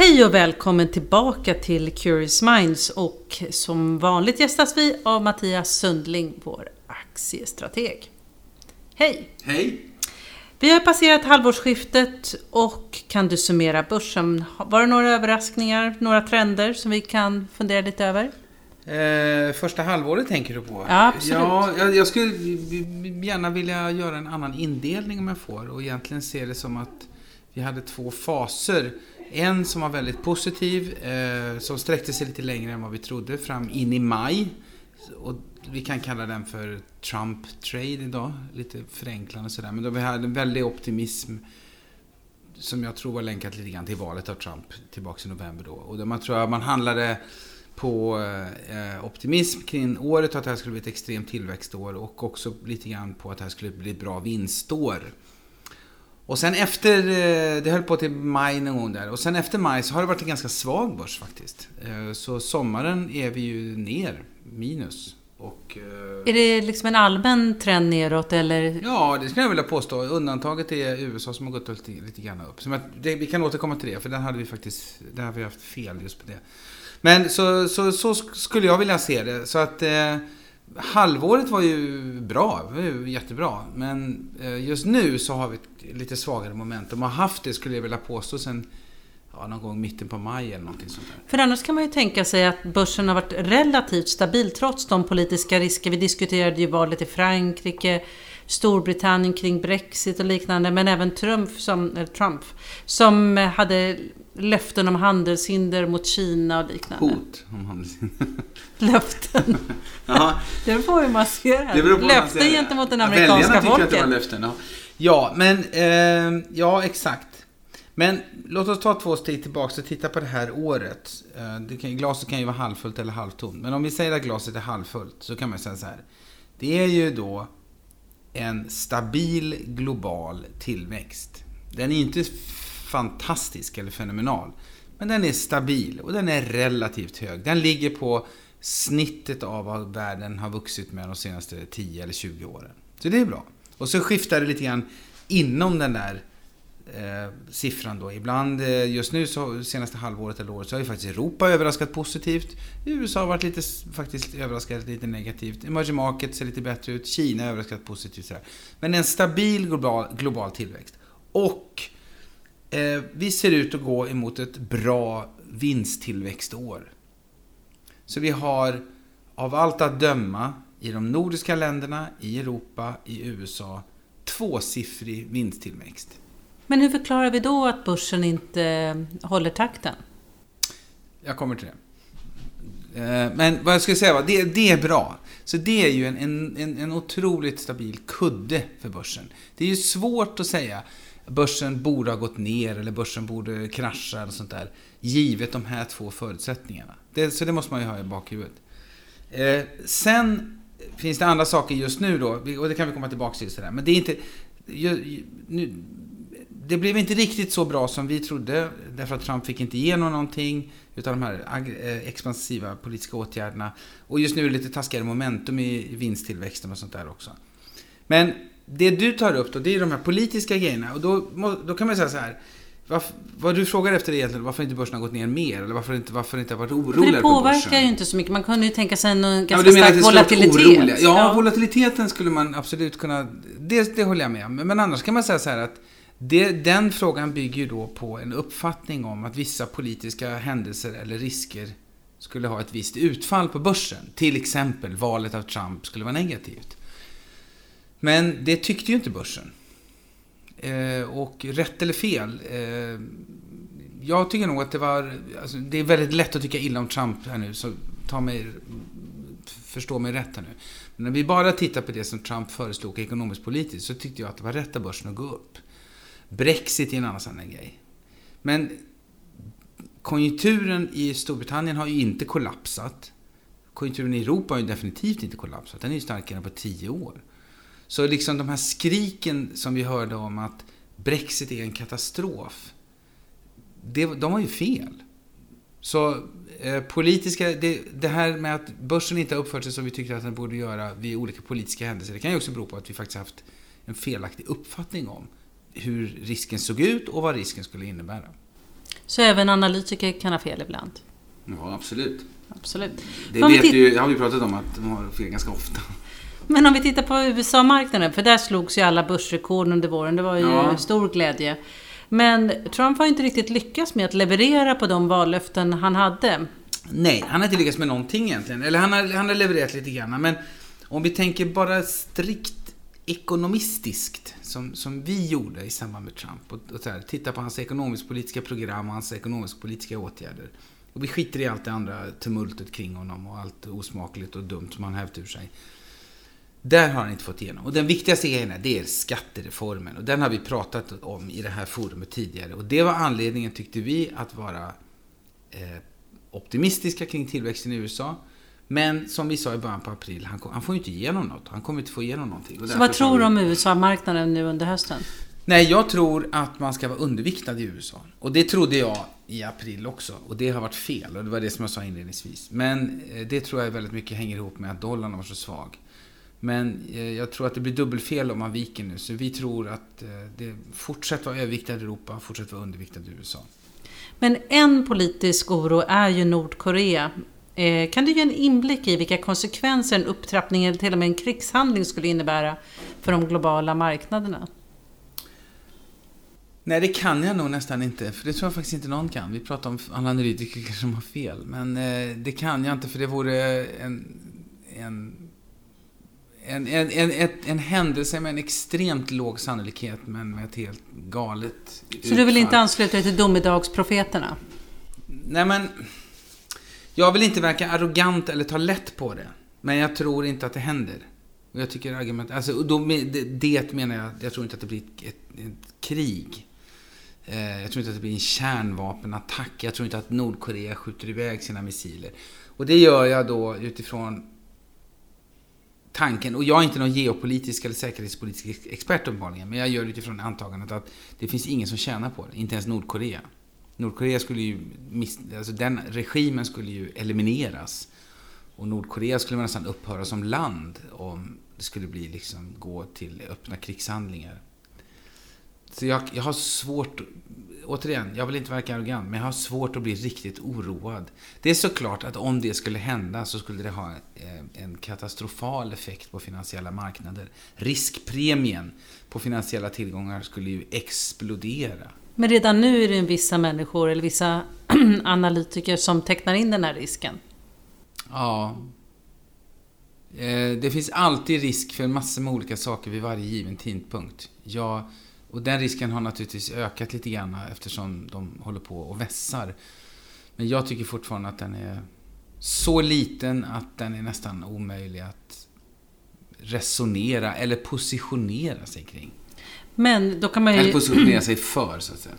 Hej och välkommen tillbaka till Curious Minds och som vanligt gästas vi av Mattias Sundling, vår aktiestrateg. Hej! Hej! Vi har passerat halvårsskiftet och kan du summera börsen? Var det några överraskningar, några trender som vi kan fundera lite över? Eh, första halvåret tänker du på? Ja, absolut. Ja, jag, jag skulle gärna vilja göra en annan indelning om jag får och egentligen se det som att vi hade två faser. En som var väldigt positiv, eh, som sträckte sig lite längre än vad vi trodde, fram in i maj. Och vi kan kalla den för Trump Trade idag, lite förenklande sådär. Men då vi hade en väldig optimism som jag tror var länkat lite grann till valet av Trump tillbaka i november då. Och man tror att man handlade på eh, optimism kring året och att det här skulle bli ett extremt tillväxtår och också lite grann på att det här skulle bli ett bra vinstår. Och sen efter, eh, det höll på till maj någon gång där. Och sen efter maj så har det varit en ganska svag börs faktiskt. Eh, så sommaren är vi ju ner, minus. Och, är det liksom en allmän trend neråt eller? Ja, det skulle jag vilja påstå. Undantaget är USA som har gått lite, lite grann upp. Så det, vi kan återkomma till det, för där hade vi faktiskt där har vi haft fel just på det. Men så, så, så skulle jag vilja se det. Så att eh, halvåret var ju bra, var ju jättebra. Men eh, just nu så har vi ett lite svagare momentum. Har haft det, skulle jag vilja påstå, sen ja, någon gång mitten på maj eller någonting sånt där. För annars kan man ju tänka sig att börsen har varit relativt stabil trots de politiska risker. Vi diskuterade ju valet i Frankrike, Storbritannien kring Brexit och liknande, men även Trump som, Trump, som hade löften om handelshinder mot Kina och liknande. Hot om handelshinder. Löften. det beror på hur man ser det. det löften gentemot den amerikanska folket. Att det var löften, ja. ja, men eh, ja, exakt. Men låt oss ta två steg tillbaka och titta på det här året. Eh, det kan, glaset kan ju vara halvfullt eller halvtomt. Men om vi säger att glaset är halvfullt så kan man säga så här. Det är ju då en stabil global tillväxt. Den är inte fantastisk eller fenomenal. Men den är stabil och den är relativt hög. Den ligger på snittet av vad världen har vuxit med de senaste 10 eller 20 åren. Så det är bra. Och så skiftar det lite grann inom den där eh, siffran då. Ibland, eh, just nu, så, senaste halvåret eller året, så har ju faktiskt Europa överraskat positivt. USA har varit lite, faktiskt överraskat lite negativt. Emerging markets ser lite bättre ut. Kina har överraskat positivt. Sådär. Men en stabil global, global tillväxt. Och eh, vi ser ut att gå emot ett bra vinsttillväxtår. Så vi har av allt att döma i de nordiska länderna, i Europa, i USA tvåsiffrig vinsttillväxt. Men hur förklarar vi då att börsen inte eh, håller takten? Jag kommer till det. Eh, men vad jag skulle säga var, det, det är bra. Så det är ju en, en, en otroligt stabil kudde för börsen. Det är ju svårt att säga börsen borde ha gått ner eller börsen borde krascha eller sånt där. Givet de här två förutsättningarna. Det, så det måste man ju ha i bakhuvudet. Eh, sen finns det andra saker just nu då, och det kan vi komma tillbaka till. Sådär. Men det är inte... Ju, nu, det blev inte riktigt så bra som vi trodde, därför att Trump fick inte igenom någonting utav de här eh, expansiva politiska åtgärderna. Och just nu är det lite taskigare momentum i vinsttillväxten och sånt där också. Men det du tar upp då, det är de här politiska grejerna. Och då, då kan man säga så här. Varför, vad du frågar efter egentligen varför inte börsen har gått ner mer eller varför inte, varför inte har varit oroligare Det påverkar ju inte så mycket. Man kunde ju tänka sig en ganska ja, stark volatilitet. Ja, ja, volatiliteten skulle man absolut kunna... Det, det håller jag med om. Men annars kan man säga så här att det, den frågan bygger ju då på en uppfattning om att vissa politiska händelser eller risker skulle ha ett visst utfall på börsen. Till exempel valet av Trump skulle vara negativt. Men det tyckte ju inte börsen. Eh, och rätt eller fel. Eh, jag tycker nog att det var... Alltså, det är väldigt lätt att tycka illa om Trump här nu, så ta mig, förstå mig rätt här nu. Men när vi bara tittar på det som Trump föreslog ekonomiskt politiskt så tyckte jag att det var rätt av börsen att gå upp. Brexit är en annan sån grej. Men konjunkturen i Storbritannien har ju inte kollapsat. Konjunkturen i Europa har ju definitivt inte kollapsat. Den är ju starkare än på tio år. Så liksom de här skriken som vi hörde om att Brexit är en katastrof. Det, de har ju fel. Så eh, politiska, det, det, här med att börsen inte har uppfört sig som vi tyckte att den borde göra vid olika politiska händelser. Det kan ju också bero på att vi faktiskt haft en felaktig uppfattning om hur risken såg ut och vad risken skulle innebära. Så även analytiker kan ha fel ibland? Ja, absolut. Absolut. Det vet ju, har vi pratat om att de har fel ganska ofta. Men om vi tittar på USA-marknaden, för där slogs ju alla börsrekord under våren. Det var ju ja. stor glädje. Men Trump har inte riktigt lyckats med att leverera på de vallöften han hade. Nej, han har inte lyckats med någonting egentligen. Eller han har, han har levererat lite grann. Men om vi tänker bara strikt ekonomistiskt, som, som vi gjorde i samband med Trump. Och, och så här, titta på hans ekonomisk-politiska program och hans ekonomisk-politiska åtgärder. Och vi skiter i allt det andra tumultet kring honom och allt osmakligt och dumt som han hävt ur sig. Där har han inte fått igenom. Och den viktigaste grejen är, det är skattereformen. Och den har vi pratat om i det här forumet tidigare. Och det var anledningen, tyckte vi, att vara eh, optimistiska kring tillväxten i USA. Men som vi sa i början på april, han, han får ju inte igenom något. Han kommer inte få igenom någonting. Så vad tror du om USA-marknaden nu under hösten? Nej, jag tror att man ska vara underviktad i USA. Och det trodde jag i april också. Och det har varit fel. Och det var det som jag sa inledningsvis. Men eh, det tror jag väldigt mycket hänger ihop med att dollarn var så svag. Men eh, jag tror att det blir dubbelfel om man viker nu. Så vi tror att eh, det fortsätter vara överviktad i Europa, fortsätter vara underviktad i USA. Men en politisk oro är ju Nordkorea. Eh, kan du ge en inblick i vilka konsekvenser en upptrappning eller till och med en krigshandling skulle innebära för de globala marknaderna? Nej, det kan jag nog nästan inte, för det tror jag faktiskt inte någon kan. Vi pratar om alla analytiker som har fel, men det kan jag inte för det vore en, en en, en, en, en, händelse med en extremt låg sannolikhet men med ett helt galet Så du vill inte ansluta dig till domedagsprofeterna? Nej men... Jag vill inte verka arrogant eller ta lätt på det. Men jag tror inte att det händer. Och jag tycker argument... Alltså, då, det, det menar jag, jag tror inte att det blir ett, ett, ett krig. Eh, jag tror inte att det blir en kärnvapenattack. Jag tror inte att Nordkorea skjuter iväg sina missiler. Och det gör jag då utifrån tanken, och jag är inte någon geopolitisk eller säkerhetspolitisk expert uppenbarligen, men jag gör det utifrån antagandet att det finns ingen som tjänar på det, inte ens Nordkorea. Nordkorea skulle ju, alltså den regimen skulle ju elimineras. Och Nordkorea skulle man nästan upphöra som land om det skulle bli liksom gå till öppna krigshandlingar. Så jag, jag har svårt återigen, jag vill inte verka arrogant, men jag har svårt att bli riktigt oroad. Det är såklart att om det skulle hända så skulle det ha eh, en katastrofal effekt på finansiella marknader. Riskpremien på finansiella tillgångar skulle ju explodera. Men redan nu är det vissa människor, eller vissa analytiker, som tecknar in den här risken. Ja. Eh, det finns alltid risk för massor med olika saker vid varje given tidpunkt. Jag och den risken har naturligtvis ökat lite grann eftersom de håller på och vässar. Men jag tycker fortfarande att den är så liten att den är nästan omöjlig att resonera eller positionera sig kring. Men då kan man ju... Eller positionera sig för, så att säga.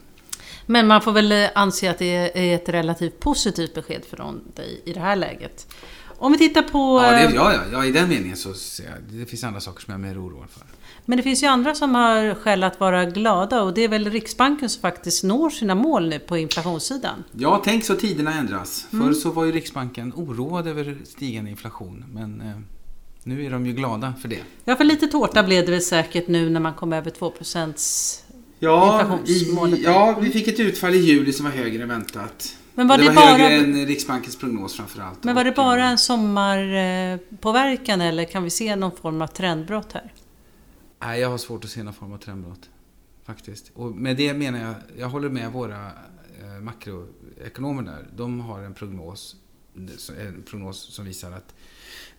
Men man får väl anse att det är ett relativt positivt besked från dig i det här läget. Om vi tittar på... Ja, det, ja, ja, ja, i den meningen så ser jag, det finns andra saker som jag är mer oroad för. Men det finns ju andra som har skäl att vara glada och det är väl Riksbanken som faktiskt når sina mål nu på inflationssidan. Ja, tänk så tiderna ändras. Mm. Förr så var ju Riksbanken oroad över stigande inflation. Men eh, nu är de ju glada för det. Ja, för lite tårta blev det väl säkert nu när man kom över 2 ja, i, ja, vi fick ett utfall i juli som var högre än väntat. Men var det, det var bara... högre än Riksbankens prognos framförallt. Men var det bara en sommarpåverkan eller kan vi se någon form av trendbrott här? Nej, jag har svårt att se någon form av trendbrott. Faktiskt. Och med det menar jag, jag håller med våra eh, makroekonomer där. De har en prognos, en prognos som visar att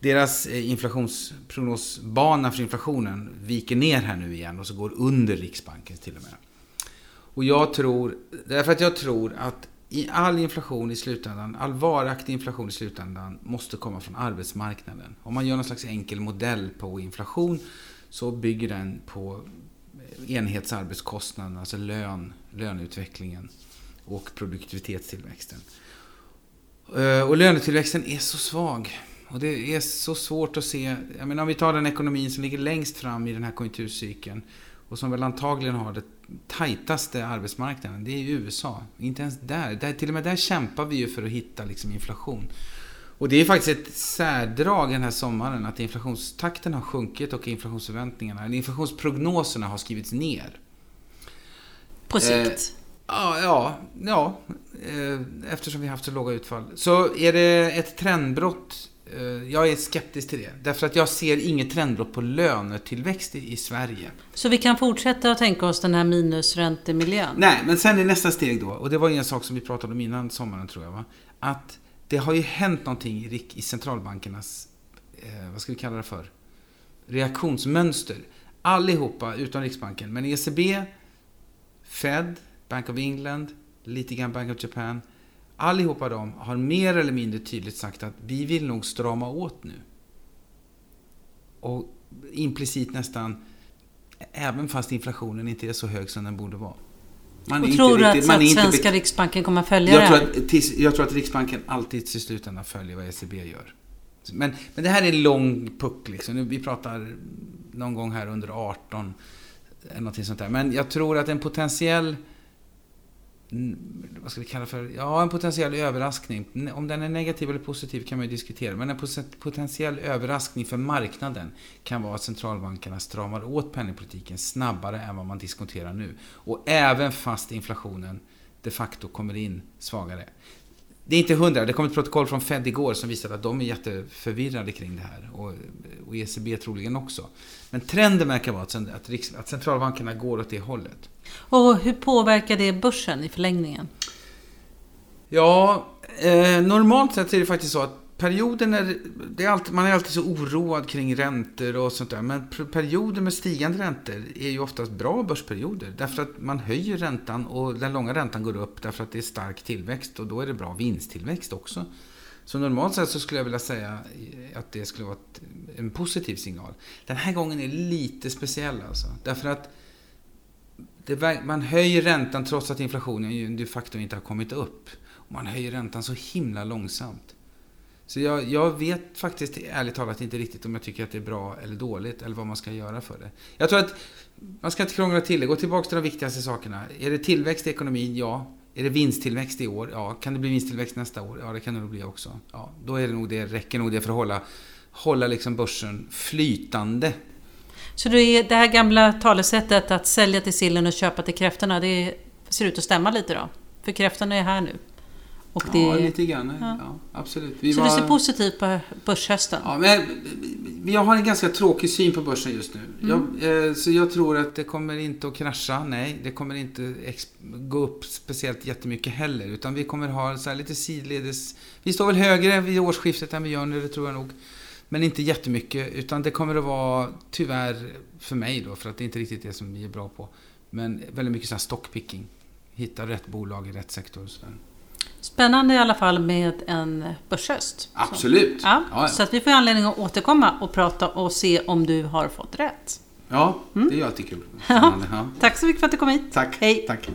deras eh, inflationsprognosbana för inflationen viker ner här nu igen och så går under Riksbankens till och med. Och jag tror, därför att jag tror att i all inflation i slutändan, all varaktig inflation i slutändan måste komma från arbetsmarknaden. Om man gör någon slags enkel modell på inflation så bygger den på eh, enhetsarbetskostnaden, alltså lön, löneutvecklingen och produktivitetstillväxten. Eh, och lönetillväxten är så svag. Och det är så svårt att se. Jag menar om vi tar den ekonomin som ligger längst fram i den här konjunkturcykeln och som väl antagligen har det tajtaste arbetsmarknaden, det är USA. Inte ens där. där. Till och med där kämpar vi ju för att hitta liksom inflation. Och det är faktiskt ett särdrag den här sommaren att inflationstakten har sjunkit och inflationsförväntningarna, eller inflationsprognoserna har skrivits ner. På sikt? Ja, ja, ja. Eh, eftersom vi haft så låga utfall. Så är det ett trendbrott. Eh, jag är skeptisk till det. Därför att jag ser inget trendbrott på lönetillväxt i, i Sverige. Så vi kan fortsätta att tänka oss den här minusräntemiljön? Nej, men sen är nästa steg då. Och det var en sak som vi pratade om innan sommaren tror jag. Va? Att det har ju hänt någonting i, i centralbankernas, eh, vad ska vi kalla det för, reaktionsmönster. Allihopa utom Riksbanken. Men ECB, Fed, Bank of England, lite grann Bank of Japan. Allihopa de har mer eller mindre tydligt sagt att vi vill nog strama åt nu. Och implicit nästan, även fast inflationen inte är så hög som den borde vara. Man och tror du att, att svenska Riksbanken kommer att följa jag det tror, att, jag tror att Riksbanken alltid till slutändan följer vad ECB gör. Men, men det här är en lång puck liksom. Vi pratar någon gång här under 18. Någonting sånt där. Men jag tror att en potentiell vad ska vi kalla för, ja en potentiell överraskning. Om den är negativ eller positiv kan man ju diskutera. Men en potentiell överraskning för marknaden kan vara att centralbankerna stramar åt penningpolitiken snabbare än vad man diskonterar nu. Och även fast inflationen de facto kommer in svagare. Det är inte hundra. Det kom ett protokoll från Fed igår som visade att de är jätteförvirrade kring det här. Och, och ECB troligen också. Men trenden verkar vara att, att, att centralbankerna går åt det hållet. Och hur påverkar det börsen i förlängningen? Ja, eh, normalt sett är det faktiskt så att perioden när, det är alltid, man är alltid så oroad kring räntor och sånt där. Men perioder med stigande räntor är ju oftast bra börsperioder. Därför att man höjer räntan och den långa räntan går upp därför att det är stark tillväxt och då är det bra vinsttillväxt också. Så normalt sett så skulle jag vilja säga att det skulle vara en positiv signal. Den här gången är lite speciell alltså. Därför att det, man höjer räntan trots att inflationen de facto inte har kommit upp. Och man höjer räntan så himla långsamt. Så jag, jag, vet faktiskt ärligt talat inte riktigt om jag tycker att det är bra eller dåligt eller vad man ska göra för det. Jag tror att man ska inte krångla till det. Gå tillbaka till de viktigaste sakerna. Är det tillväxt i ekonomin? Ja. Är det vinsttillväxt i år? Ja. Kan det bli vinsttillväxt nästa år? Ja, det kan det nog bli också. Ja, då är det nog det, räcker nog det för att hålla, hålla liksom börsen flytande. Så det, det här gamla talesättet att sälja till sillen och köpa till kräftorna, det ser ut att stämma lite då? För kräftorna är här nu. Och det... Ja, lite grann. Ja. ja absolut. Vi så var... du ser positivt på börshösten? Ja, men jag har en ganska tråkig syn på börsen just nu. Mm. Jag, eh, så jag tror att det kommer inte att krascha. Nej, det kommer inte gå upp speciellt jättemycket heller. Utan vi kommer ha så lite sidledes... Vi står väl högre vid årsskiftet än vi gör nu, det tror jag nog. Men inte jättemycket. Utan det kommer att vara, tyvärr för mig då, för att det är inte riktigt det som vi är bra på. Men väldigt mycket så här stockpicking. Hitta rätt bolag i rätt sektor och sådär. Spännande i alla fall med en börshöst. Absolut. Så, ja, ja, Så att vi får anledning att återkomma och prata och se om du har fått rätt. Ja, mm. det är alltid kul. Ja. Tack så mycket för att du kom hit. Tack. Hej. Tack.